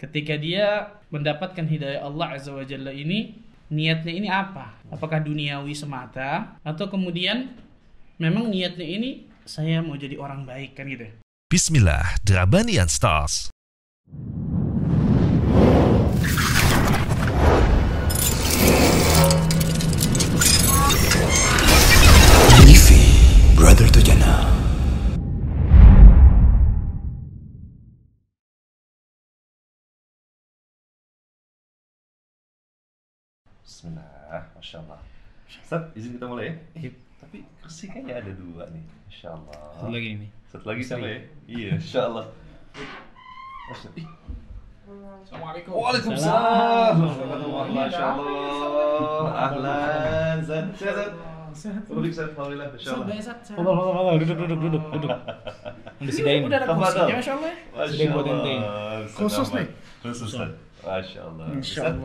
ketika dia mendapatkan hidayah Allah Azza wa Jalla ini niatnya ini apa? Apakah duniawi semata atau kemudian memang niatnya ini saya mau jadi orang baik kan gitu. ya? Bismillah, Drabanian Stars. Bismillah, Masya Allah. Ustaz, izin kita mulai ya? Tapi kursi kayaknya ada dua nih. Masya Allah. Satu lagi ini. Satu lagi sama ya? Iya, Masya Allah. Masya Assalamualaikum. Waalaikumsalam. Masya Allah Ahlan, Zat, Zat? Duduk, Zat, Alhamdulillah, Masya Allah. Fadal, fadal, fadal. Duduk, duduk, duduk, duduk. Udah sidain. Udah ada kursinya, Masya Allah. Masya Sidain buat ente. Allah Khusus nih. Khusus, Masya Allah. Insya Ustaz,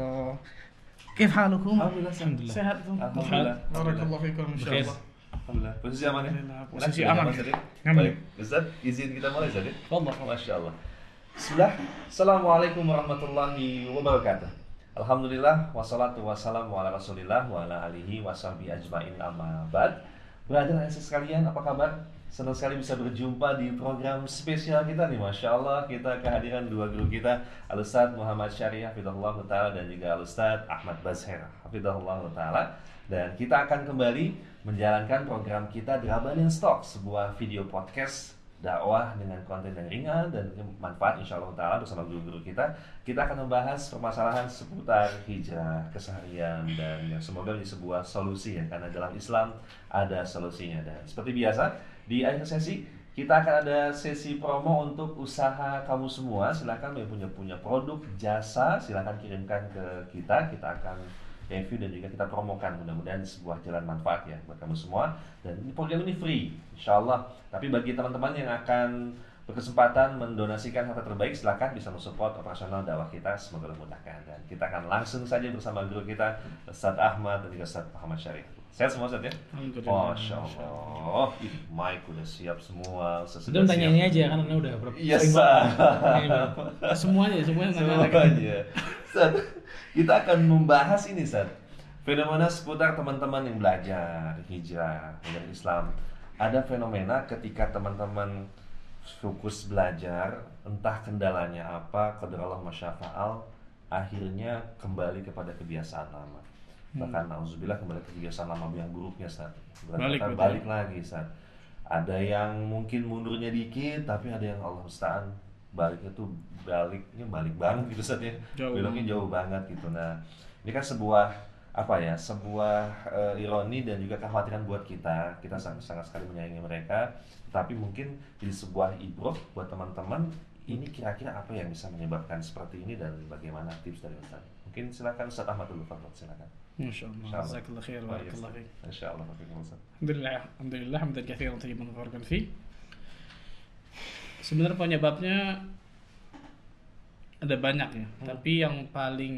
Allah. Kif halukum? Alhamdulillah, Alhamdulillah. Sehat tuh. Alhamdulillah. Barakallahu fikum insya Bukhair. Allah. Alhamdulillah. Posisi aman ya? Alhamdulillah, Enak, posisi sudah aman. nyaman tadi? Nyaman. Baik. Ustaz, izin kita mulai Ustaz ya? Fadal. Masya Allah. Bismillah. Assalamualaikum warahmatullahi wabarakatuh. Alhamdulillah wassalatu wassalamu ala Rasulillah wa ala alihi wa sahbihi ajmain amma ba'd. Brother dan sekalian, apa kabar? Senang sekali bisa berjumpa di program spesial kita nih. Masya Allah Kita kehadiran dua guru kita Al-Ustaz Muhammad Syariah Hafidhullah Ta'ala Dan juga Al-Ustaz Ahmad Bazher Hafidhullah Ta'ala. Dan kita akan kembali menjalankan program kita Drabanin Stock Sebuah video podcast dakwah dengan konten yang ringan dan manfaat insya Allah Ta'ala bersama guru-guru kita. Kita akan membahas permasalahan seputar hijrah, keseharian dan yang semoga menjadi sebuah solusi ya karena dalam Islam ada solusinya. Dan seperti biasa di akhir sesi kita akan ada sesi promo untuk usaha kamu semua. Silahkan yang punya punya produk jasa silahkan kirimkan ke kita. Kita akan review dan juga kita promokan. Mudah-mudahan sebuah jalan manfaat ya buat kamu semua. Dan ini program ini free insya Allah tapi bagi teman-teman yang akan berkesempatan mendonasikan harta terbaik silahkan bisa mensupport operasional dakwah kita. Semoga dimudahkan dan kita akan langsung saja bersama guru kita Ustadz Ahmad dan juga Ustadz Muhammad Syarif sehat semua Ustadz ya? Alhamdulillah. Masya Allah Ih, udah siap semua Udah sudah tanya siap. ini aja kan anda udah ber- Iya, Bang. Semuanya, semuanya. Semuanya. Sat, kita akan membahas ini, Sat. Fenomena seputar teman-teman yang belajar hijrah dari Islam. Ada fenomena ketika teman-teman fokus belajar, entah kendalanya apa, qadar Allah masyafa'al, akhirnya kembali kepada kebiasaan lama. Bahkan nauzubillah kembali ke kebiasaan lama yang buruknya, Sat. Balik, Balik, betul. balik lagi, Sat. Ada yang mungkin mundurnya dikit, tapi ada yang Allah musta'an baliknya tuh baliknya balik banget gitu Sat ya. Jauh Beloknya jauh banget gitu. Nah, ini kan sebuah apa ya sebuah eh, ironi dan juga kekhawatiran buat kita kita sangat sangat sekali menyayangi mereka tapi mungkin jadi sebuah ibroh buat teman-teman ini kira-kira apa yang bisa menyebabkan seperti ini dan bagaimana tips dari Ustaz mungkin silakan Ustaz Ahmad dulu Fadl silakan Insya Allah Barakallah, Ustaz. Alhamdulillah, Alhamdulillah, hamdan kathiran tayyiban mubarakan fi. Sebenarnya penyebabnya ada banyak ya, tapi yang paling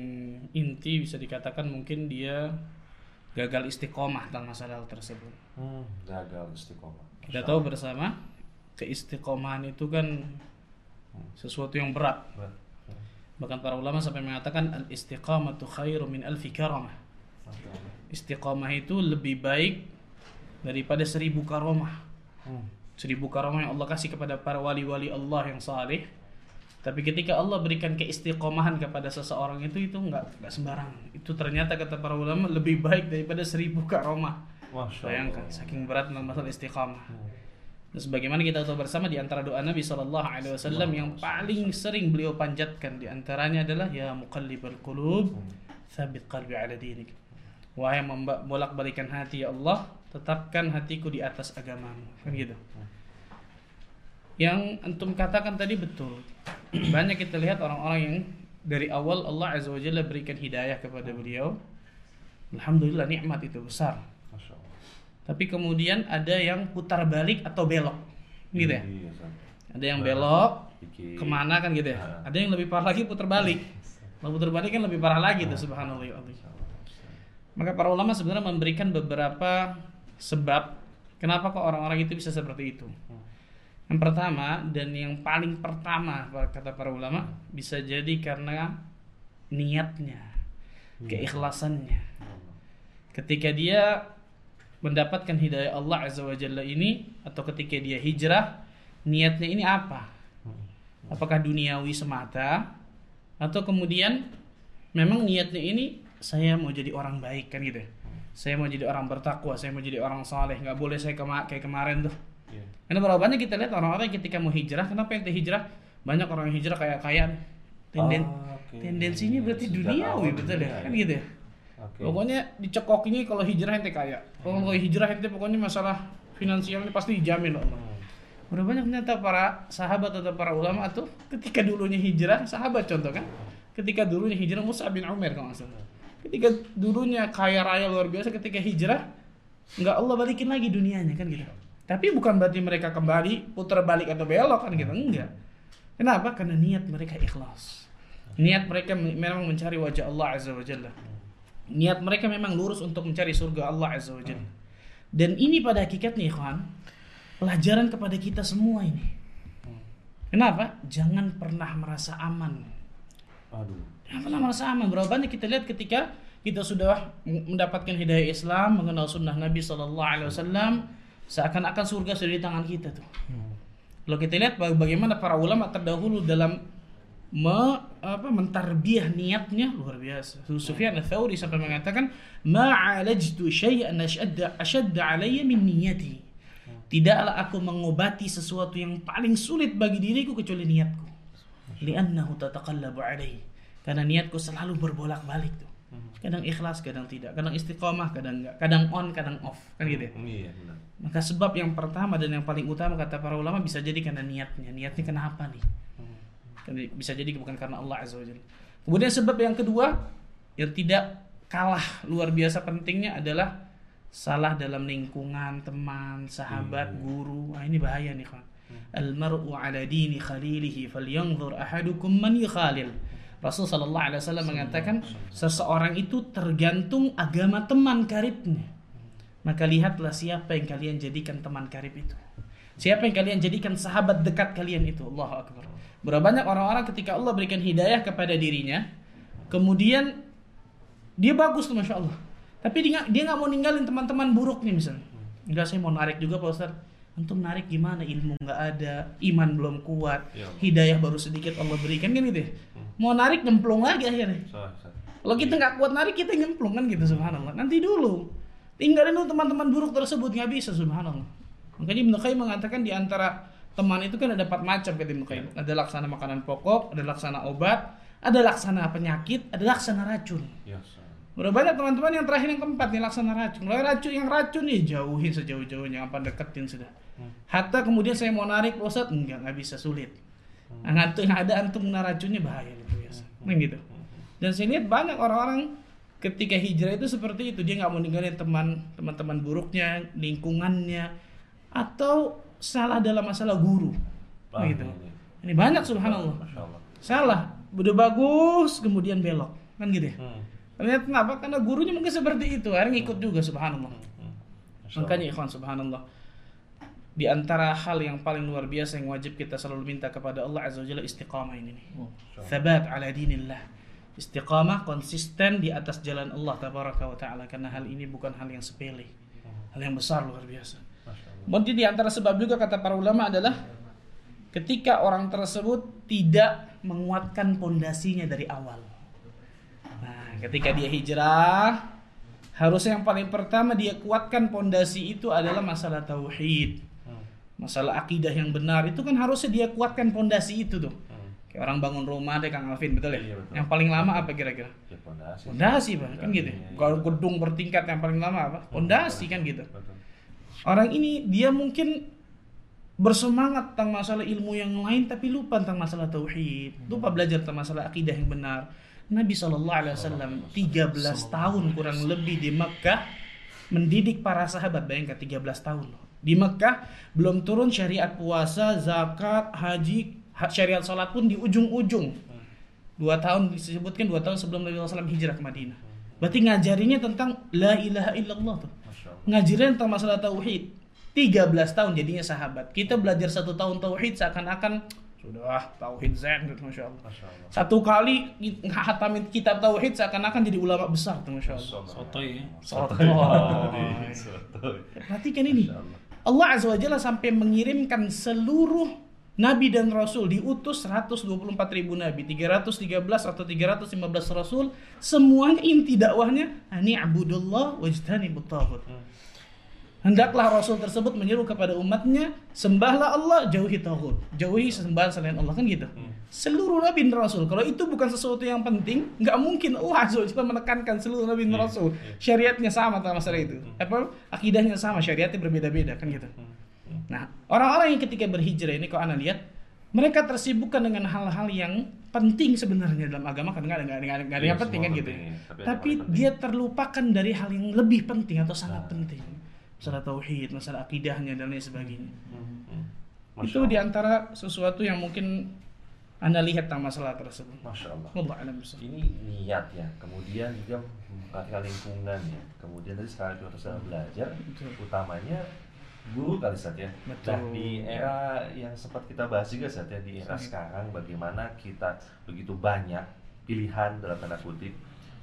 inti bisa dikatakan mungkin dia gagal istiqomah dalam masalah tersebut. hmm, gagal istiqomah Kita tahu bersama keistiqomahan itu kan sesuatu yang berat. Berat. Bahkan para ulama sampai mengatakan al istiqamatu khairu min alfi karamah. Istiqomah itu lebih baik daripada seribu karomah. Hmm. Seribu karomah yang Allah kasih kepada para wali-wali Allah yang saleh. Tapi ketika Allah berikan keistiqomahan kepada seseorang itu itu nggak nggak sembarang. Itu ternyata kata para ulama lebih baik daripada seribu karomah. Bayangkan saking berat masalah istiqamah. Hmm. Dan sebagaimana kita tahu bersama di antara doa Nabi Shallallahu Alaihi Wasallam yang paling sering beliau panjatkan di antaranya adalah ya muqallibal qulub thabit qalbi ala dinik. Wahai yang bolak balikan hati ya Allah, tetapkan hatiku di atas agamamu. Kan gitu. Yang antum katakan tadi betul. Banyak kita lihat orang-orang yang dari awal Allah Azza wa Jalla berikan hidayah kepada beliau. Alhamdulillah nikmat itu besar. Tapi kemudian ada yang putar balik atau belok, gitu ya. Iya, Ustaz. Ada yang belok ke mana kan gitu ya. Ah. Ada yang lebih parah lagi putar balik. Kalau putar balik kan lebih parah lagi tuh subhanallah. ya Allah. Maka para ulama sebenarnya memberikan beberapa sebab kenapa kok orang-orang itu bisa seperti itu. Yang pertama dan yang paling pertama kata para ulama bisa jadi karena niatnya, keikhlasannya. Ketika dia mendapatkan hidayah Allah Azza wa Jalla ini atau ketika dia hijrah, niatnya ini apa? Apakah duniawi semata atau kemudian memang niatnya ini saya mau jadi orang baik kan gitu ya? Saya mau jadi orang bertakwa, saya mau jadi orang saleh, nggak boleh saya kema kayak kemarin tuh. Iya. Karena berapa banyak kita lihat orang-orang ketika mau hijrah, kenapa yang hijrah? Banyak orang yang hijrah kayak kaya. Tenden Ah, oke. tendensinya berarti Sejak duniawi betul ya, kan gitu ya. Oke. Pokoknya dicekok ini kalau hijrah ente kaya. Kalau kalau hijrah ente pokoknya masalah finansial ini pasti dijamin loh. Hmm. Udah banyak ternyata para sahabat atau para ulama tuh ketika dulunya hijrah, sahabat contoh kan. Ketika dulunya hijrah Musa bin Umar kalau nggak salah. Ketika dulunya kaya raya luar biasa ketika hijrah nggak Allah balikin lagi dunianya kan gitu. Tapi bukan berarti mereka kembali putar balik atau belok kan gitu. Enggak. Kenapa? Karena niat mereka ikhlas. Niat mereka memang mencari wajah Allah Azza wa Jalla. Niat mereka memang lurus untuk mencari surga Allah Azza wa Jalla. Dan ini pada hakikatnya ikhwan, pelajaran kepada kita semua ini. Kenapa? Jangan pernah merasa aman. Aduh. Aman. Berapa banyak kita lihat ketika kita sudah mendapatkan hidayah Islam, mengenal sunnah Nabi Sallallahu Alaihi Wasallam, seakan-akan surga sudah di tangan kita tuh. Kalau kita lihat baga- bagaimana para ulama terdahulu dalam me, apa, mentarbiah niatnya luar biasa. Sufyan ats-Tsauri sampai mengatakan, "Ma'alajtu syai'an ashadda ashadda alayya min niyati." Tidaklah aku mengobati sesuatu yang paling sulit bagi diriku kecuali niatku. Li'annahu tataqallabu alayhi. Karena niatku selalu berbolak-balik tuh. Kadang ikhlas, kadang tidak. Kadang istiqomah, kadang enggak. Kadang on, kadang off. Kan gitu ya. Iya, benar. Maka sebab yang pertama dan yang paling utama kata para ulama bisa jadi karena niatnya. Niatnya kenapa nih? Kan Bisa jadi bukan karena Allah Azza wa Jalla. Kemudian sebab yang kedua yang tidak kalah luar biasa pentingnya adalah salah dalam lingkungan teman, sahabat, guru. Wah, ini bahaya nih, kawan. Al-mar'u ala dini khalilihi falyanzur ahadukum man yukhalil. Rasul sallallahu alaihi wasallam mengatakan seseorang itu tergantung agama teman karibnya. Maka lihatlah siapa yang kalian jadikan teman karib itu. Siapa yang kalian jadikan sahabat dekat kalian itu. Allahu Akbar. Berapa banyak orang-orang ketika Allah berikan hidayah kepada dirinya, kemudian dia bagus tuh Masya Allah. Tapi dia dia nggak mau ninggalin teman-teman buruknya misalnya. Enggak saya mau narik juga Pak Ustaz. Antum narik gimana? Ilmu nggak ada, iman belum kuat, Ya. hidayah baru sedikit Allah berikan kan gitu ya. Mau narik nyemplung lagi akhirnya. Salah, salah. Kalau kita nggak kuat narik kita nyemplung kan gitu subhanallah. Nanti dulu tinggalin dulu teman-teman buruk tersebut nggak bisa subhanallah. Makanya Ibnu Qayyim mengatakan di antara teman itu kan ada empat macam kata Ibnu Qayyim. Ada laksana makanan pokok, ada laksana obat, ada laksana penyakit, ada laksana racun. Ya. Udah banyak teman-teman yang terakhir yang keempat nih laksana racun. Kalau racun yang racun nih jauhin sejauh-jauhnya apa deketin sudah. Hatta kemudian saya mau narik Pak Ustadz, enggak nggak bisa sulit. Nah, antum ada antum kena racunnya bahaya gitu biasa. Nah, gitu. Dan saya lihat banyak orang-orang ketika hijrah itu seperti itu dia nggak mau ninggalin teman teman-teman buruknya, lingkungannya, atau salah dalam masalah guru. Ah, gitu. ini. Banyak subhanallah. Salah, udah bagus kemudian belok kan gitu ya. Hmm. Ternyata kenapa? Karena gurunya mungkin seperti itu, akhirnya ngikut juga subhanallah. Hmm. Makanya ikhwan subhanallah. Di antara hal yang paling luar biasa yang wajib kita selalu minta kepada Allah Azza wa Jalla istiqamah ini nih. Thabat ala dinillah. Istiqamah konsisten di atas jalan Allah tabaraka wa taala karena hal ini bukan hal yang sepele. Hal yang besar luar biasa. Kemudian di antara sebab juga kata para ulama adalah ketika orang tersebut tidak menguatkan pondasinya dari awal. Nah, ketika dia hijrah, harusnya yang paling pertama dia kuatkan pondasi itu adalah masalah tauhid. Hmm. Masalah akidah yang benar itu kan harusnya dia kuatkan pondasi itu tuh. Hmm. Kayak orang bangun rumah deh Kang Alvin, betul ya? Iya, betul. Yang paling lama apa kira-kira? Ya, pondasi. Pondasi, Bang. Kan gitu. Iya, iya. Kalau gedung bertingkat yang paling lama apa? Pondasi kan gitu. Betul. Orang ini dia mungkin bersemangat tentang masalah ilmu yang lain tapi lupa tentang masalah tauhid, lupa belajar tentang masalah akidah yang benar. Nabi Shallallahu Alaihi Wasallam 13 tahun kurang lebih di Mekah mendidik para sahabat bayangkan 13 tahun loh. Di Mekah belum turun syariat puasa, zakat, haji, ha- syariat salat pun di ujung-ujung. Dua tahun disebutkan dua tahun sebelum Nabi SAW hijrah ke Madinah. Berarti ngajarinya tentang la ilaha illallah tuh ngajarin tentang masalah tauhid. 13 tahun jadinya sahabat. Kita belajar satu tahun tauhid seakan-akan sudah tauhid zen gitu, masya Allah. Masya Allah. Satu kali hatamin kitab tauhid seakan-akan jadi ulama besar tuh, masya Allah. Sotoy ya. Sotoy. Sotoy. Perhatikan ini. Allah. Azza wa Jalla sampai mengirimkan seluruh nabi dan rasul diutus 124 ribu nabi 313 atau 315 rasul semuanya inti dakwahnya ani abudullah wajtanibut taghut Hendaklah Rasul tersebut menyeru kepada umatnya, sembahlah Allah, jauhi taghut, jauhi sembahan selain Allah kan gitu. Seluruh nabi dan rasul, kalau itu bukan sesuatu yang penting, nggak mungkin Allah Jalla menekankan seluruh nabi dan rasul. Syariatnya sama tentang masalah itu. Apa akidahnya sama, syariatnya berbeda-beda kan gitu. Nah, orang-orang yang ketika berhijrah ini kalau anda lihat, mereka tersibukkan dengan hal-hal yang penting sebenarnya dalam agama kan nggak ada nggak ada nggak ada Iya, yang penting semua kan gitu. penting. Tapi dia terlupakan dari hal yang lebih penting atau sangat Nah. penting. Masalah tauhid, masalah akidahnya dan lain sebagainya. Hmm. Masya Itu Allah. di antara sesuatu yang mungkin anda lihat tentang masalah tersebut. Masya Allah. Allah alam. Ini niat ya, kemudian juga memperhatikan lingkungan ya, kemudian tadi sekarang kita sudah belajar, Betul. utamanya guru kali saat ya. Betul. Nah di era yang sempat kita bahas juga saat ya di era sekarang bagaimana kita begitu banyak pilihan dalam tanda kutip,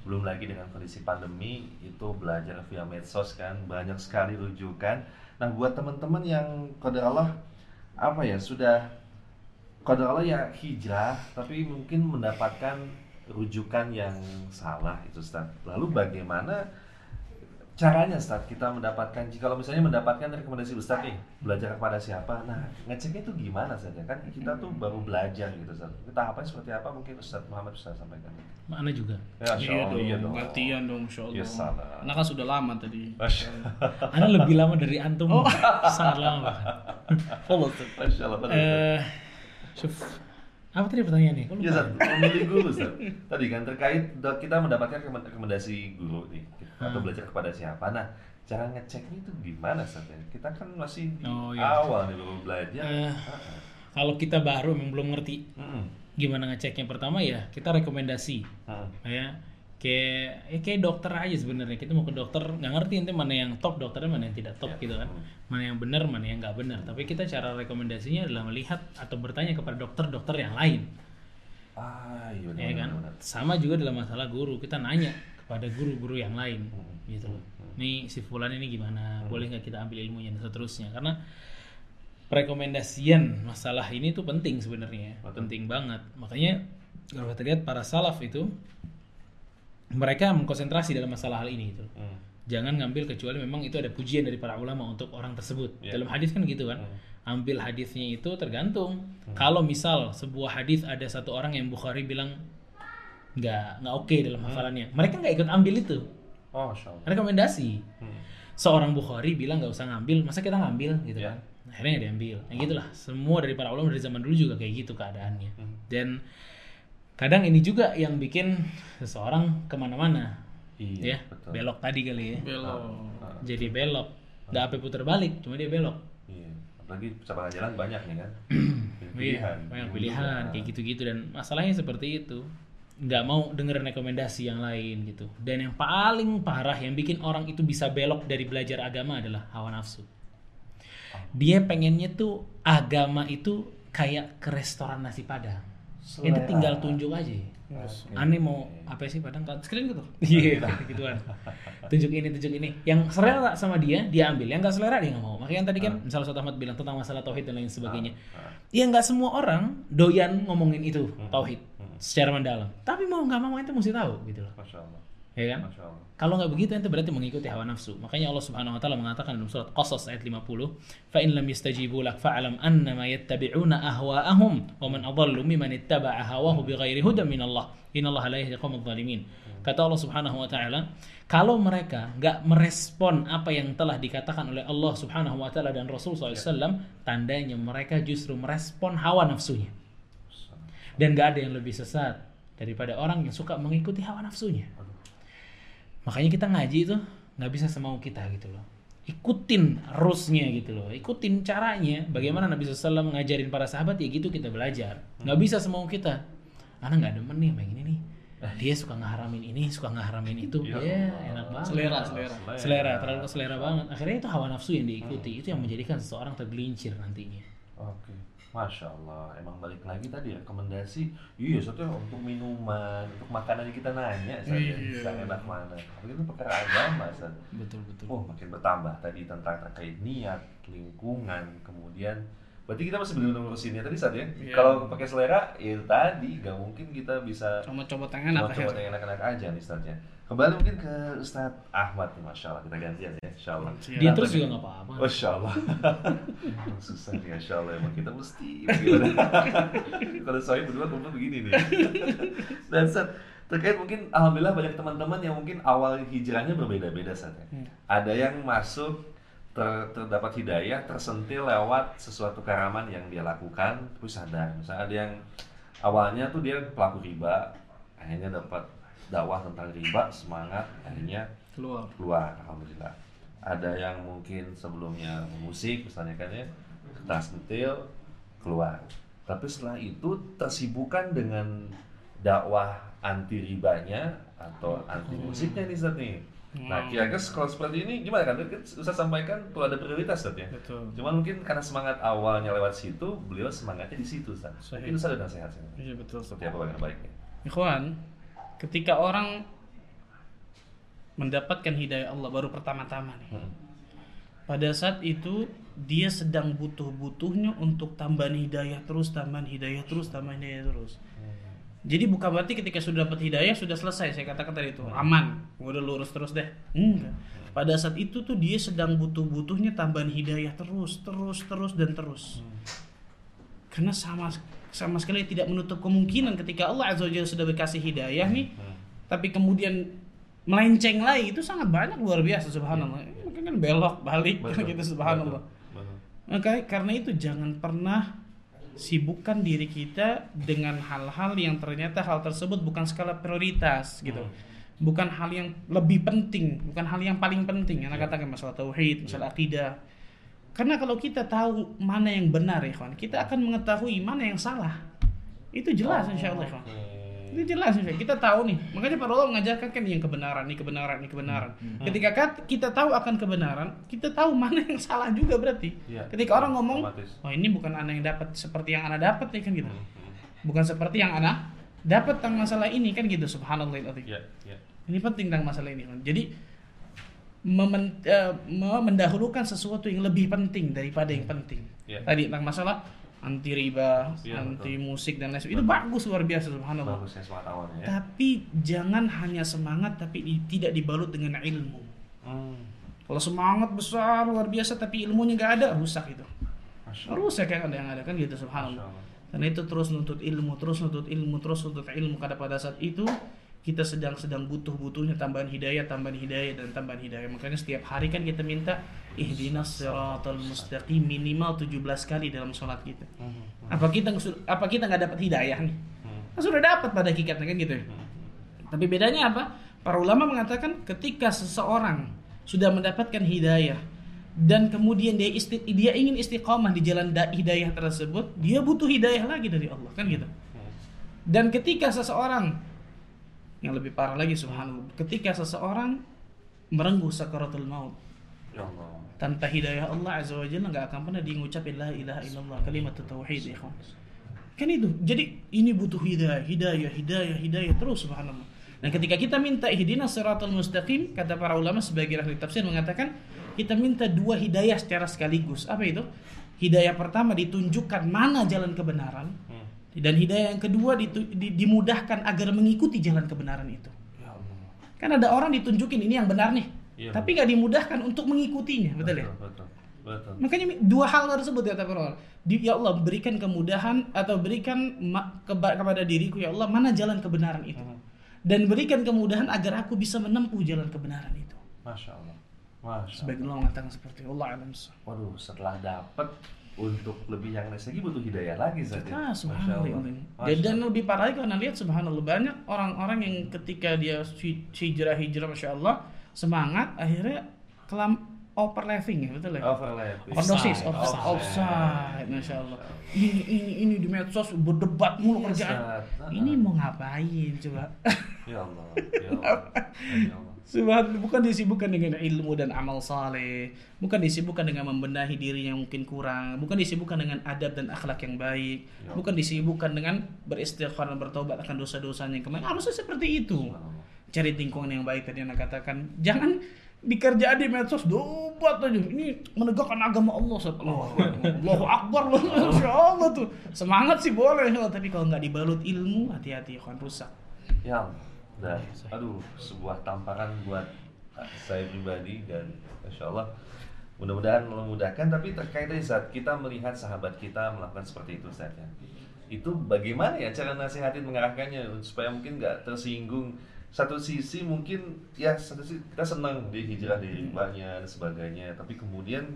belum lagi dengan kondisi pandemi itu belajar via medsos kan banyak sekali rujukan. Nah buat teman-teman yang kode Allah apa ya sudah kode Allah ya hijrah tapi mungkin mendapatkan rujukan yang salah itu Ustaz. Lalu bagaimana caranya Ustaz kita mendapatkan jika kalau misalnya mendapatkan rekomendasi Ustaz nih belajar kepada siapa nah ngeceknya itu gimana saja kan kita tuh baru belajar gitu Ustaz kita apa seperti apa mungkin Ustaz Muhammad bisa sampaikan Mana juga. ya, Iya Allah, dong, iya dong latihan dong, Masya Allah. Ya salah. Karena kan sudah lama tadi. Masya Ana lebih lama dari antum. Sangat lama. Ustaz. Masya Allah Ustaz. Apa tadi pertanyaannya? Kok Ya? Ustaz, memilih guru Ustaz. Tadi kan terkait kita mendapatkan rekom- rekomendasi guru nih atau Hmm. belajar kepada siapa. Nah, cara ngeceknya itu gimana Ustaz? ya? Kita kan masih di Oh, iya. awal nih baru belajar. Heeh. Kalau kita baru memang belum ngerti Mm-mm. gimana ngeceknya pertama ya kita rekomendasi Heeh. ya kayak ya kayak dokter aja sebenarnya. Kita mau ke dokter nggak ngerti nanti mana yang top dokternya mana yang tidak top Ya. gitu kan. Mana yang benar mana yang nggak benar. Tapi kita cara rekomendasinya adalah melihat atau bertanya kepada dokter-dokter yang lain. Ah, iya benar, ya kan? benar, sama juga dalam masalah guru. Kita nanya kepada guru-guru yang lain Hmm. gitu loh. Nih si fulan ini gimana? Boleh nggak kita ambil ilmunya dan seterusnya? Karena rekomendasian masalah ini tuh penting sebenarnya. Penting banget. Makanya kalau kita lihat para salaf itu mereka mengkonsentrasi dalam masalah hal ini itu Hmm. jangan ngambil kecuali memang itu ada pujian dari para ulama untuk orang tersebut. Ya. dalam hadis kan gitu kan. Ambil hadisnya itu tergantung. Kalau misal sebuah hadis ada satu orang yang Bukhari bilang nggak nggak oke dalam hafalannya mereka nggak ikut ambil itu. Oh, rekomendasi. Hmm. seorang Bukhari bilang nggak usah ngambil masa kita ngambil gitu Ya. kan. Akhirnya diambil. Ya gitulah. Semua dari para ulama dari zaman dulu juga kayak gitu keadaannya. Hmm. dan kadang ini juga yang bikin seseorang ke mana-mana Iya, ya betul. belok tadi kali ya Belok. Ah, jadi belok nggak apa putar balik cuma dia belok Iya. Apalagi cabangan jalan banyak nih kan. Iya, Pilihan. banyak pilihan kayak gitu-gitu dan masalahnya seperti itu nggak mau denger rekomendasi yang lain gitu dan yang paling parah yang bikin orang itu bisa belok dari belajar agama adalah hawa nafsu dia pengennya tuh agama itu kayak ke restoran nasi padang itu tinggal tunjuk aja Oke. aneh mau apa sih padang kan Sekalian gitu. Iya, gituan. Tunjuk ini, tunjuk ini. Yang selera sama dia, dia ambil. Yang nggak selera dia nggak mau. Makanya yang tadi kan, misalnya Ustaz Ahmad bilang tentang masalah tauhid dan lain sebagainya. Ya nggak semua orang doyan ngomongin itu tauhid secara mendalam. Tapi mau nggak mau itu mesti tahu gitu loh. Masya Allah. Ya kan? Kalau nggak begitu ente berarti mengikuti hawa nafsu. Makanya Allah Subhanahu wa taala mengatakan dalam surat Qasas ayat 50, "Fa in lam yastajibu lak fa'lam annama yattabi'una ahwa'ahum wa man adallu mimman ittaba'a hawahu bighairi hudan min Allah. Innallaha la yahdi qaumadh dhalimin." Kata Allah Subhanahu wa taala, kalau mereka nggak merespon apa yang telah dikatakan oleh Allah Subhanahu wa taala dan Rasul SAW, tandanya mereka justru merespon hawa nafsunya. Dan nggak ada yang lebih sesat daripada orang yang suka mengikuti hawa nafsunya. Makanya kita ngaji itu nggak bisa semau kita gitu loh. Ikutin rusnya gitu loh. Ikutin caranya. Bagaimana Nabi SAW ngajarin para sahabat ya gitu kita belajar. Nggak bisa semau kita. Anak nggak demen nih yang ini nih. dia suka ngeharamin ini suka ngeharamin itu Ya ya Allah. enak banget Selera, selera. selera terlalu selera banget akhirnya itu hawa nafsu yang diikuti itu yang menjadikan seseorang tergelincir nantinya Oke, masya Allah. Emang balik lagi tadi ya rekomendasi. Iya, soalnya untuk minuman, untuk makanan yang kita nanya saja, Iya. yang enak mana. Tapi itu perkara agama, Sat. betul betul Oh, makin bertambah tadi tentang terkait niat, lingkungan, kemudian berarti kita masih belum ngurusin niat tadi saat ya. Iya. Kalau pakai selera, ya tadi nggak mungkin kita bisa Cuma coba tangan apa coba yang enak-enak aja nih Ustaz ya. Kembali mungkin ke Ustaz Ahmad nih, Masya Allah. Kita gantian ya, Insya Allah. Dia terus juga nggak apa-apa Masya Allah. Emang susah nih, Masya Allah. Emang kita mesti? Kalau saya berdua kumpul begini nih. Dan Sat, terkait mungkin Alhamdulillah banyak teman-teman yang mungkin awal hijrahnya berbeda-beda Sat. ya. Ada yang masuk ter- terdapat hidayah, tersentil lewat sesuatu karaman yang dia lakukan, terus sadar. Misalnya ada yang awalnya tuh dia pelaku riba, akhirnya dapat dakwah tentang riba, semangat, akhirnya keluar. keluar alhamdulillah. Ada yang mungkin sebelumnya musik misalnya kan ya tas sentil keluar. Tapi setelah itu tersibukan dengan dakwah anti ribanya atau anti musiknya nih Ustaz nih. Nah kira-kira kalau seperti ini gimana kan? Kan Ustaz sampaikan perlu ada prioritas Ustaz ya. Betul. Cuman mungkin karena semangat awalnya lewat situ beliau semangatnya di situ Ustaz. Mungkin Ustaz ada nasihat Ustaz. iya betul seperti apa baiknya? Ikhwan, ketika orang mendapatkan hidayah Allah baru pertama-tama nih. Hmm. Pada saat itu dia sedang butuh-butuhnya untuk tambahan hidayah terus, tambahan hidayah terus, tambahan hidayah terus. Jadi bukan berarti ketika sudah dapat hidayah sudah selesai saya katakan tadi itu aman, udah lurus terus deh. Enggak. Pada saat itu tuh dia sedang butuh-butuhnya tambahan hidayah terus, terus, terus dan terus. Karena sama sama sekali tidak menutup kemungkinan ketika Allah Azza wa Jalla sudah berkasih hidayah nih, tapi kemudian melenceng lagi itu sangat banyak luar biasa subhanallah. Eh, Mungkin kan belok balik kan gitu subhanallah. Betul. Karena itu jangan pernah sibukkan diri kita dengan hal-hal yang ternyata hal tersebut bukan skala prioritas gitu. Bukan hal yang lebih penting, bukan hal yang paling penting. Anak katakan masalah tauhid, masalah akidah. Karena kalau kita tahu mana yang benar kawan, kita akan mengetahui mana yang salah. Itu jelas insya Allah ya, kawan. Itu jelas insya Allah. Kita tahu nih. Makanya para ulama mengajarkan kan yang kebenaran, ini kebenaran, ini kebenaran. Ketika kat- kita tahu akan kebenaran, kita tahu mana yang salah juga berarti. Iya. Ketika orang ngomong, oh ini bukan anak yang dapat seperti yang anak dapat ya kan gitu. Bukan seperti yang anak dapat tentang masalah ini kan gitu. Subhanallah. Iya, iya. Ini penting tentang masalah ini kan. Jadi memen- eh, me- mendahulukan sesuatu yang lebih penting daripada yang penting. Iya. Tadi tentang masalah anti riba, Iya, anti musik dan lain sebagainya. Itu bagus luar biasa subhanallah. Bagusnya semangat awalnya ya. Tapi jangan hanya semangat tapi di- tidak dibalut dengan ilmu. Hmm. Kalau semangat besar luar biasa tapi ilmunya nggak ada rusak itu. Rusak kan ada yang ada kan gitu subhanallah. Allah. Karena itu terus nuntut ilmu, terus nuntut ilmu, terus nuntut ilmu. Karena pada saat itu kita sedang sedang butuh butuhnya tambahan hidayah, tambahan hidayah dan tambahan hidayah. Makanya setiap hari kan kita minta ihdinas siratal mustaqim minimal 17 kali dalam sholat kita. Apa kita apa kita nggak dapat hidayah nih? Kan sudah dapat pada hakikatnya kan gitu. ya. Tapi bedanya apa? Para ulama mengatakan ketika seseorang sudah mendapatkan hidayah dan kemudian dia isti, dia ingin istiqomah di jalan da- hidayah tersebut, dia butuh hidayah lagi dari Allah kan gitu. Dan ketika seseorang yang lebih parah lagi subhanallah, ketika seseorang merengguh sakaratul maut Ya Allah. tanpa hidayah Allah azza wa jalla nggak akan pernah dia ngucapin la ilaha illallah kalimat tauhid ya ikhwan. Kan itu. Jadi ini butuh hidayah, hidayah, hidayah, hidayah terus subhanallah. Dan ketika kita minta ihdinas siratal mustaqim, kata para ulama sebagai ahli tafsir mengatakan kita minta dua hidayah secara sekaligus. Apa itu? Hidayah pertama ditunjukkan mana jalan kebenaran dan hidayah yang kedua ditu- di- dimudahkan agar mengikuti jalan kebenaran itu. Ya Allah. Kan ada orang ditunjukin ini yang benar nih, Iya. tapi nggak dimudahkan untuk mengikutinya, betul ya? Betul. Betul. Makanya dua hal tersebut ya. Di, ya Allah berikan kemudahan atau berikan keba- kepada diriku ya Allah mana jalan kebenaran itu. Dan berikan kemudahan agar aku bisa menempuh jalan kebenaran itu. Masya Allah. Masya Allah. Sebagai Allah mengatakan seperti. Allah alam. Waduh, setelah dapat untuk lebih yang lain lagi butuh hidayah lagi saja. Ah, subhanallah. Dan, dan lebih parah lagi karena lihat subhanallah banyak orang-orang yang ketika dia hi- hijrah hijrah masya Allah semangat akhirnya kelam overlapping ya betul ya. Overlap. Overdosis, Offside, offside, masya Allah. Ini ini ini di medsos berdebat mulu Iya, kerjaan. Ini mau ngapain coba? Ya Allah. Ya Allah. Ya Allah. Subhan, bukan disibukkan dengan ilmu dan amal saleh, bukan disibukkan dengan membenahi diri yang mungkin kurang, bukan disibukkan dengan adab dan akhlak yang baik, Ya. bukan disibukkan dengan beristighfar dan bertobat akan dosa-dosanya yang kemarin. Harusnya seperti itu. Cari lingkungan yang baik tadi anak katakan. Jangan dikerjaan di medsos dobat aja. Ini menegakkan agama Allah. Allah, Allahu Akbar. Masya Allah tuh. Semangat sih boleh. Tapi kalau nggak dibalut ilmu, hati-hati akan rusak. Ya Dan, aduh, sebuah tamparan buat saya pribadi dan Insya Allah mudah-mudahan memudahkan. Tapi terkait dari saat kita melihat sahabat kita melakukan seperti itu Ustaz ya. Itu bagaimana ya cara nasihatin mengarahkannya supaya mungkin nggak tersinggung. Satu sisi mungkin ya satu sisi kita senang di hijrah di ribanya dan sebagainya. Tapi kemudian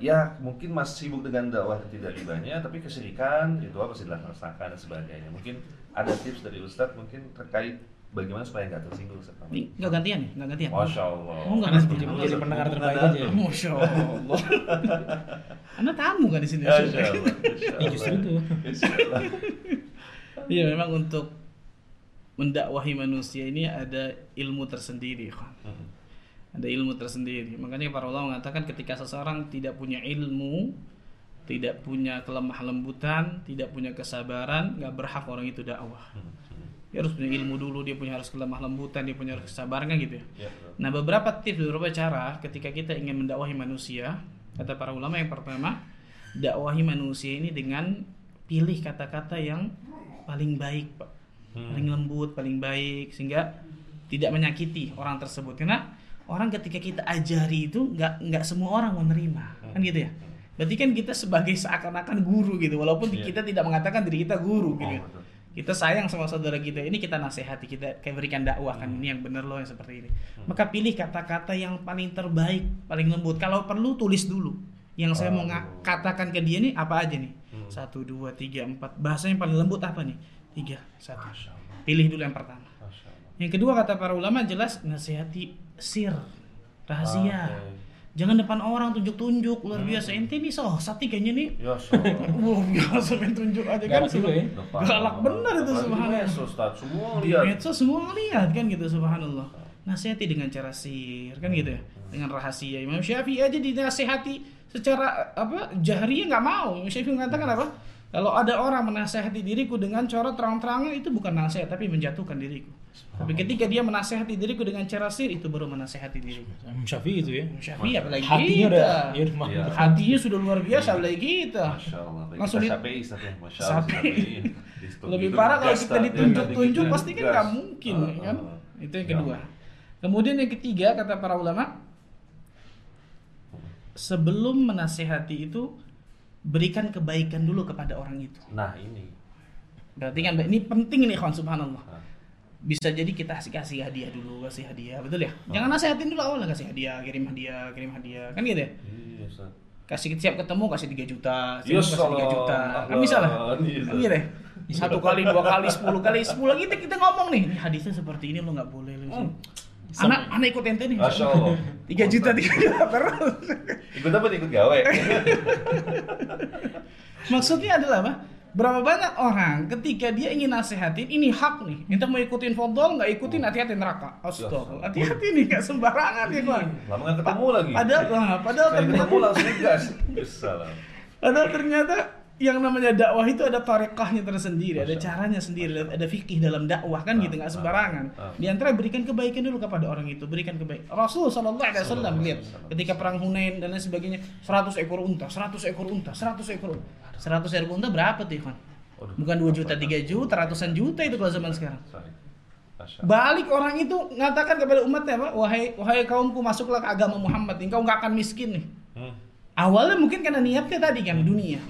ya mungkin masih sibuk dengan dakwah tidak ribanya tapi kesyirikan itu apa sih dilaksanakan dan sebagainya. Mungkin ada tips dari Ustadz mungkin terkait bagaimana supaya nggak tersinggung Ini nggak gantian ya? Nggak gantian? Masya Allah Oh, nggak gantian. jadi, jadi pendengar terbaik aja. Masya Allah. Anda tamu kan di sini? Masya Allah. Masya Ya, justru itu. Allah. Iya, memang untuk mendakwahi manusia ini ada ilmu tersendiri, kan. Hmm. Ada ilmu tersendiri. Makanya para ulama mengatakan ketika seseorang tidak punya ilmu, tidak punya kelemah lembutan, tidak punya kesabaran, nggak berhak orang itu dakwah. Dia harus punya ilmu dulu, dia punya harus kelemah lembutan, dia punya harus kesabaran kan gitu ya. Ya. Nah, beberapa tips, beberapa cara ketika kita ingin mendakwahi manusia, kata para ulama yang pertama, dakwahi manusia ini dengan pilih kata-kata yang paling baik, Pak. Paling lembut, paling baik sehingga tidak menyakiti orang tersebut. Karena orang ketika kita ajari itu nggak nggak semua orang menerima, kan gitu ya. Berarti kan kita sebagai seakan-akan guru gitu, walaupun Iya. kita tidak mengatakan diri kita guru gitu. Oh. Kita sayang sama saudara kita ini kita nasihati kita kayak berikan dakwah kan ini yang benar loh yang seperti ini. Maka pilih kata-kata yang paling terbaik, paling lembut. Kalau perlu tulis dulu. Yang saya mau katakan ke dia nih apa aja nih? Satu, dua, tiga, empat. Bahasa yang paling lembut apa nih? Tiga, satu. Pilih dulu yang pertama. Yang kedua kata para ulama jelas nasihati sir, rahasia. Oke. Jangan depan orang tunjuk-tunjuk luar biasa. Ente nih soh, sati kayaknya nih. Ya Allah. Wah biasa main tunjuk aja kan. Depan Galak benar itu, subhanallah. medsos, Ustadz. Semua lihat. medsos semua ngeliat kan gitu subhanallah nasihati dengan cara sir kan gitu ya dengan rahasia Imam Syafi'i aja dinasihati secara apa jahriyah nggak mau Imam Syafi'i mengatakan apa kalau ada orang menasihati diriku dengan cara terang-terangan itu bukan nasihat tapi menjatuhkan diriku tapi ketika dia menasihati diriku dengan cara sir itu baru menasihati diriku Syafi'i itu ya. Syafi'i apalagi Hatinya kita udah, ya Iya. hatinya sudah luar biasa apalagi kita Masya Allah. Langsung di- Syafi'i, ya. Masya Allah. Lebih itu parah kalau kita ditunjuk-tunjuk pasti kan nggak mungkin Ah, ya kan ah. itu yang Ya kedua kemudian yang ketiga kata para ulama sebelum menasehati itu berikan kebaikan dulu kepada orang itu. Nah ini. berarti kan ini penting nih kawan subhanallah. Ah. bisa jadi kita kasih kasih hadiah dulu kasih hadiah betul ya? Jangan nasehatin dulu awalnya kasih hadiah kirim hadiah kirim hadiah. Kan gitu ya? Iya, Ustadz. kasih siap ketemu kasih 3 juta siap kasih 3 juta. Kan bisa lah. Iya, kan gitu ya? Satu kali dua kali sepuluh kali sepuluh. Lagi kita, kita ngomong nih ini hadisnya seperti ini lo nggak boleh lo Hmm. Anak anak ikut ente nih Masya Allah. tiga juta tiga juta terus Ikut apa? Ikut gawe. maksudnya adalah apa berapa banyak orang ketika dia ingin nasehatin ini hak nih kita mau ikutin fodol nggak ikutin hati-hati neraka astaga hati-hati nih nggak sembarangan ya kawan Lama nggak ketemu lagi. padahal ah, padahal ternyata ketemu langsung gas. Padahal ternyata yang namanya dakwah itu ada tarekahnya tersendiri, ada Masya Allah. caranya sendiri, ada fikih dalam dakwah kan Ah, gitu nggak ah, sembarangan. ah. Di antara berikan kebaikan dulu kepada orang itu, berikan kebaikan. Rasul Shallallahu Alaihi Wasallam lihat ketika perang Hunain dan lain sebagainya, 100 ekor unta, 100 ekor unta, 100 ekor unta. 100 ekor unta berapa tuh? Waduh. Bukan 2 juta, 3 juta, ratusan juta itu kalau zaman sekarang. Masya. Balik orang itu mengatakan kepada umatnya apa? Wahai wahai kaumku masuklah ke agama Muhammad, engkau nggak akan miskin nih. Hmm. Awalnya mungkin karena niatnya tadi kan dunia.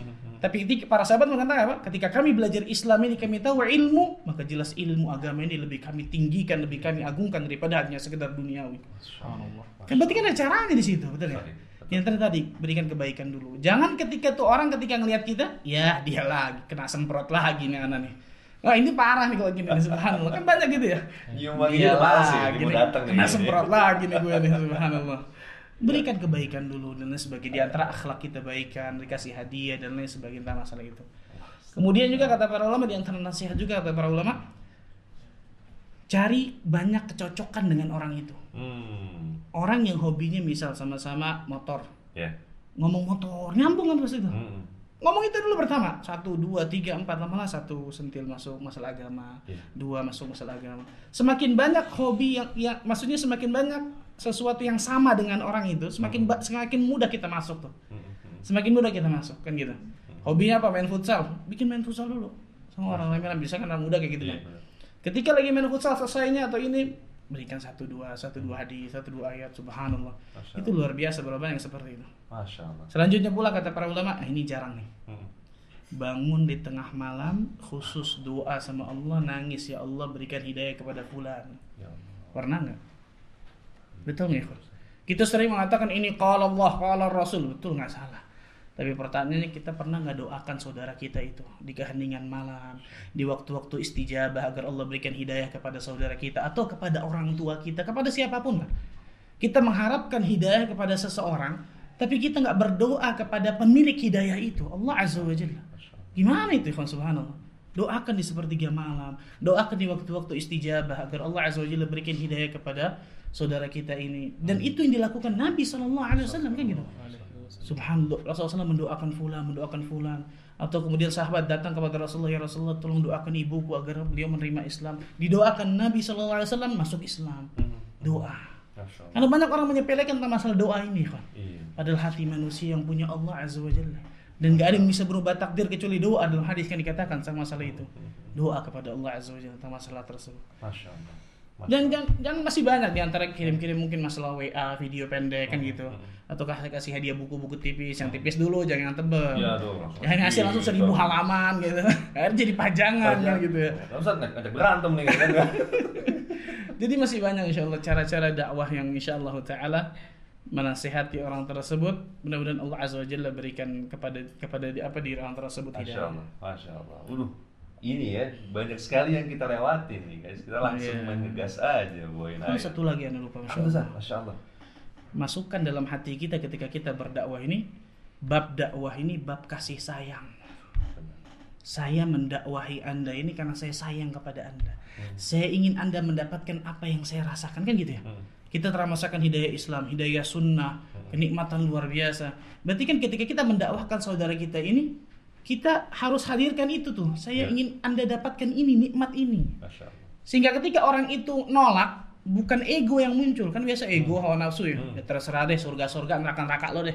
Tapi ketika para sahabat mengatakan apa? Ketika kami belajar Islam ini kami tahu ilmu, maka jelas ilmu agama ini lebih kami tinggikan, lebih kami agungkan daripada hanya sekedar duniawi. Kan berarti kan ada caranya di situ, betul ya? Yang tadi tadi berikan kebaikan dulu. Jangan ketika tuh orang ketika ngelihat kita, ya dia lagi kena semprot lagi nih anak nih. Wah ini parah nih kalau gini nih, subhanallah. Kan banyak gitu ya. Nyium Dia panas ya, lagi nih, datang nih. kena semprot lagi nih gue nih, subhanallah. Berikan kebaikan dulu dan lain sebagainya. Di antara akhlak kita baikan, dikasih hadiah dan lain sebagainya tentang masalah itu. Kemudian juga kata para ulama di antara nasihat juga kata para ulama, cari banyak kecocokan dengan orang itu. Hmm. Orang yang hobinya misal sama-sama motor, Ya. ngomong motor, nyambung kan pas itu. Hmm. Ngomong itu dulu pertama, satu, dua, tiga, empat, lama lah satu sentil masuk masalah agama, Iya. dua masuk masalah agama. Semakin banyak hobi yang, yang maksudnya semakin banyak sesuatu yang sama dengan orang itu, semakin ba- semakin mudah kita masuk tuh. Hmm. Hmm. Semakin mudah kita masuk kan gitu. Hobinya apa? Main futsal. Bikin main futsal dulu. Sama orang lain bisa kan anak muda kayak gitu Iya, kan. Ketika lagi main futsal selesainya atau ini berikan satu dua satu dua hadis satu dua ayat subhanallah Masya itu luar biasa berapa yang seperti itu Masya Allah. selanjutnya pula kata para ulama "Ah, ini jarang nih Hmm. bangun di tengah malam khusus doa sama Allah nangis ya Allah berikan hidayah kepada fulan Ya Allah. pernah nggak betul nggak ikhwan? kita sering mengatakan ini kalau Allah kalau Rasul. Betul nggak salah. Tapi pertanyaannya kita pernah nggak doakan saudara kita itu? Di keheningan malam di waktu-waktu istijabah agar Allah berikan hidayah kepada saudara kita atau kepada orang tua kita kepada siapa pun kan kita mengharapkan hidayah kepada seseorang tapi kita nggak berdoa kepada pemilik hidayah itu. Allah azza wa jalla. Gimana itu ikhwan subhanallah doakan di sepertiga malam. Doakan di waktu-waktu istijabah agar Allah azza wa jalla berikan hidayah kepada saudara kita ini. Dan itu yang dilakukan Nabi sallallahu alaihi wasallam kan gitu? Subhanallah Rasulullah SAW mendoakan fulan mendoakan fulan. Atau kemudian sahabat datang kepada Rasulullah ya Rasulullah tolong doakan ibuku agar beliau menerima Islam. Didoakan Nabi sallallahu alaihi wasallam masuk Islam. Doa. Masya Allah. karena banyak orang menyepelekan tentang masalah doa ini kan padahal hati manusia yang punya Allah azza wa jalla dan gak ada yang bisa berubah takdir kecuali doa dalam hadis kan dikatakan tentang masalah itu doa kepada Allah azza wa jalla tentang masalah tersebut Masya Allah. Masya dan dan, dan masih banyak di antara kirim-kirim mungkin masalah WA video pendek kan gitu atau kasih hadiah buku-buku tipis yang tipis dulu jangan yang tebel Iya, tuh, langsung. jangan ngasih langsung seribu Gitu. halaman gitu akhirnya jadi pajangan kan gitu ya ngajak berantem nih kan. jadi masih banyak insya Allah cara-cara dakwah yang insya Allah taala menasihati orang tersebut mudah-mudahan Allah azza wa jalla berikan kepada kepada di- apa diri orang tersebut Masya Allah. Masya Allah. Waduh. Ini ya banyak sekali yang kita lewatin nih guys. Kita langsung Iya. main ngegas aja aja. satu lagi yang lupa masya Allah? Masya Allah. masukkan dalam hati kita ketika kita berdakwah ini bab dakwah ini bab kasih sayang saya mendakwahi anda ini karena saya sayang kepada anda saya ingin anda mendapatkan apa yang saya rasakan kan gitu ya Hmm. Kita telah merasakan hidayah Islam hidayah sunnah kenikmatan luar biasa berarti kan ketika kita mendakwahkan saudara kita ini kita harus hadirkan itu tuh saya Ya. ingin anda dapatkan ini nikmat ini sehingga ketika orang itu nolak, bukan ego yang muncul. Kan biasa ego, hawa nafsu ya. Hmm. Ya terserah deh, surga-surga, neraka-neraka lo deh.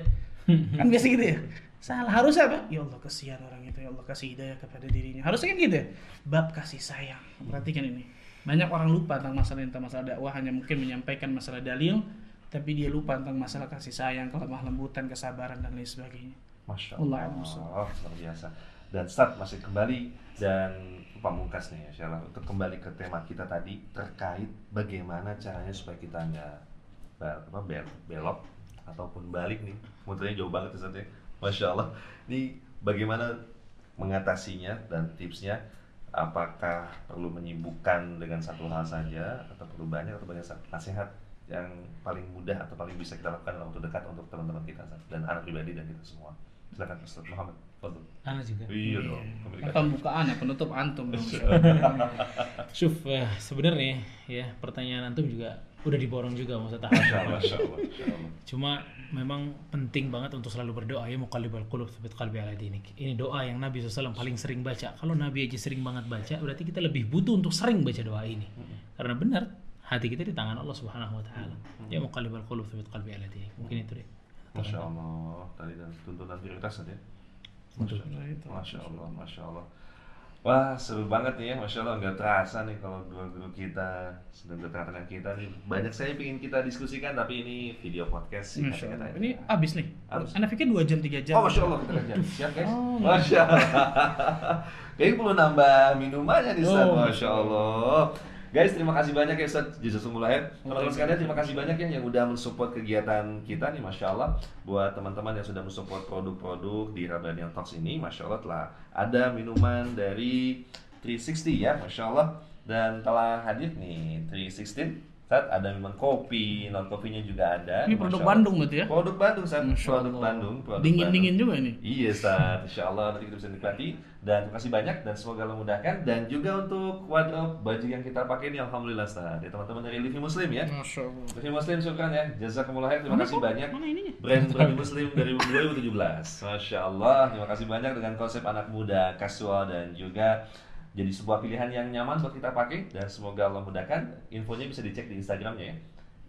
kan biasa gitu ya. Salah. Harusnya apa? Ya Allah kasihan orang itu. Ya Allah kasih hidayah kepada dirinya. Harusnya kan gitu ya. Bab kasih sayang. Perhatikan ini. Banyak orang lupa tentang masalah tentang masalah dakwah hanya mungkin menyampaikan masalah dalil, tapi dia lupa tentang masalah kasih sayang, kelemah lembutan, kesabaran dan lain sebagainya. Masya Allah Allah. Allah. luar biasa. Dan start masih kembali dan pamungkas nih ya, Syarah, untuk kembali ke tema kita tadi terkait bagaimana caranya supaya kita nggak apa, bel- belok ataupun balik nih. Muternya jauh banget ya. Masya Allah. Ini bagaimana mengatasinya dan tipsnya apakah perlu menyibukkan dengan satu hal saja atau perlu banyak atau banyak nasihat yang paling mudah atau paling bisa kita lakukan dalam waktu dekat untuk teman-teman kita dan anak pribadi dan kita semua silakan Ustaz Muhammad Fadl. Ana juga. iya dong komunikasi. Pembukaan ya, penutup antum dong. Syuf, eh, sebenarnya ya pertanyaan antum juga udah diborong juga Ustaz Ahmad. Masya Allah, Masya Allah, Masya Allah. Cuma memang penting banget untuk selalu berdoa ya muqallibal qulub tsabit qalbi ala dinik. Ini doa yang Nabi SAW paling sering baca. Kalau Nabi aja sering banget baca, berarti kita lebih butuh untuk sering baca doa ini. Karena benar hati kita di tangan Allah Subhanahu wa taala. Ya muqallibal qulub tsabit qalbi ala dinik. Mungkin itu deh. Masya Allah tadi dan tuntunan prioritas ya. Masya Allah, Masya Allah, Masya Allah. Wah seru banget nih ya, Masya Allah nggak terasa nih kalau guru-guru kita sedang bertengah kita nih banyak saya ingin kita diskusikan tapi ini video podcast sih Masya Allah. Ini abis nih. Abis. Anda pikir 2 jam 3 jam. Oh Masya Allah kita kerja siap guys. Oh, Masya Allah. Kayaknya perlu nambah minumannya nih Ustaz. Oh, Masya Allah. Guys terima kasih banyak ya Ustaz Jazakumullah khair. Teman-teman sekalian terima kasih banyak ya yang udah mensupport kegiatan kita nih Masya Allah. Buat teman-teman yang sudah mensupport produk-produk di Rabanian Talks ini Masya Allah telah ada minuman dari 360 ya Masya Allah. Dan telah hadir nih 316 Ustaz, ada minuman kopi, non kopinya juga ada. Ini Masya produk Allah. Bandung berarti ya? Produk Bandung. Masya Produk Allah. Bandung. produk Dingin-dingin Bandung. juga ini. Iya Ustaz, Insya Allah nanti kita bisa nikmati Dan terima kasih banyak dan semoga Allah mudahkan Dan juga untuk wardrobe baju yang kita pakai ini Alhamdulillah Ustaz Ya teman-teman dari Livi Muslim ya Masya Allah. Livi Muslim syukran ya Jazakumullah khair, terima Mana kasih kok? banyak Mana ininya? Brand Brand Muslim dari 2017 Masya Allah, terima kasih banyak dengan konsep anak muda, casual dan juga jadi sebuah pilihan yang nyaman buat kita pakai dan semoga Allah mudahkan. Infonya bisa dicek di Instagramnya ya.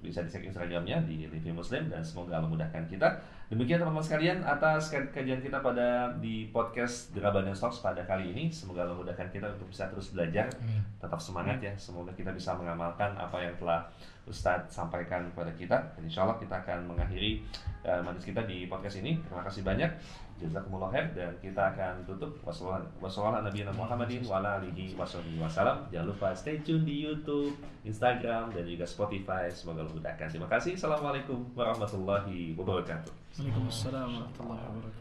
Bisa dicek Instagramnya di Livi Muslim dan semoga Allah mudahkan kita. Demikian teman-teman sekalian atas kaj- kajian kita pada di podcast Geraban Stocks pada kali ini. Semoga Allah mudahkan kita untuk bisa terus belajar, tetap semangat ya. Semoga kita bisa mengamalkan apa yang telah Ustadz sampaikan kepada kita. Dan insya Allah kita akan mengakhiri uh, majlis kita di podcast ini. Terima kasih banyak. Jazakumullah khair dan kita akan tutup wassalamualaikum Muhammadin wa alihi wasallam. Jangan lupa stay tune di YouTube, Instagram dan juga Spotify. Semoga Allah mudahkan. Terima kasih. Assalamualaikum warahmatullahi wabarakatuh. Waalaikumsalam warahmatullahi wabarakatuh.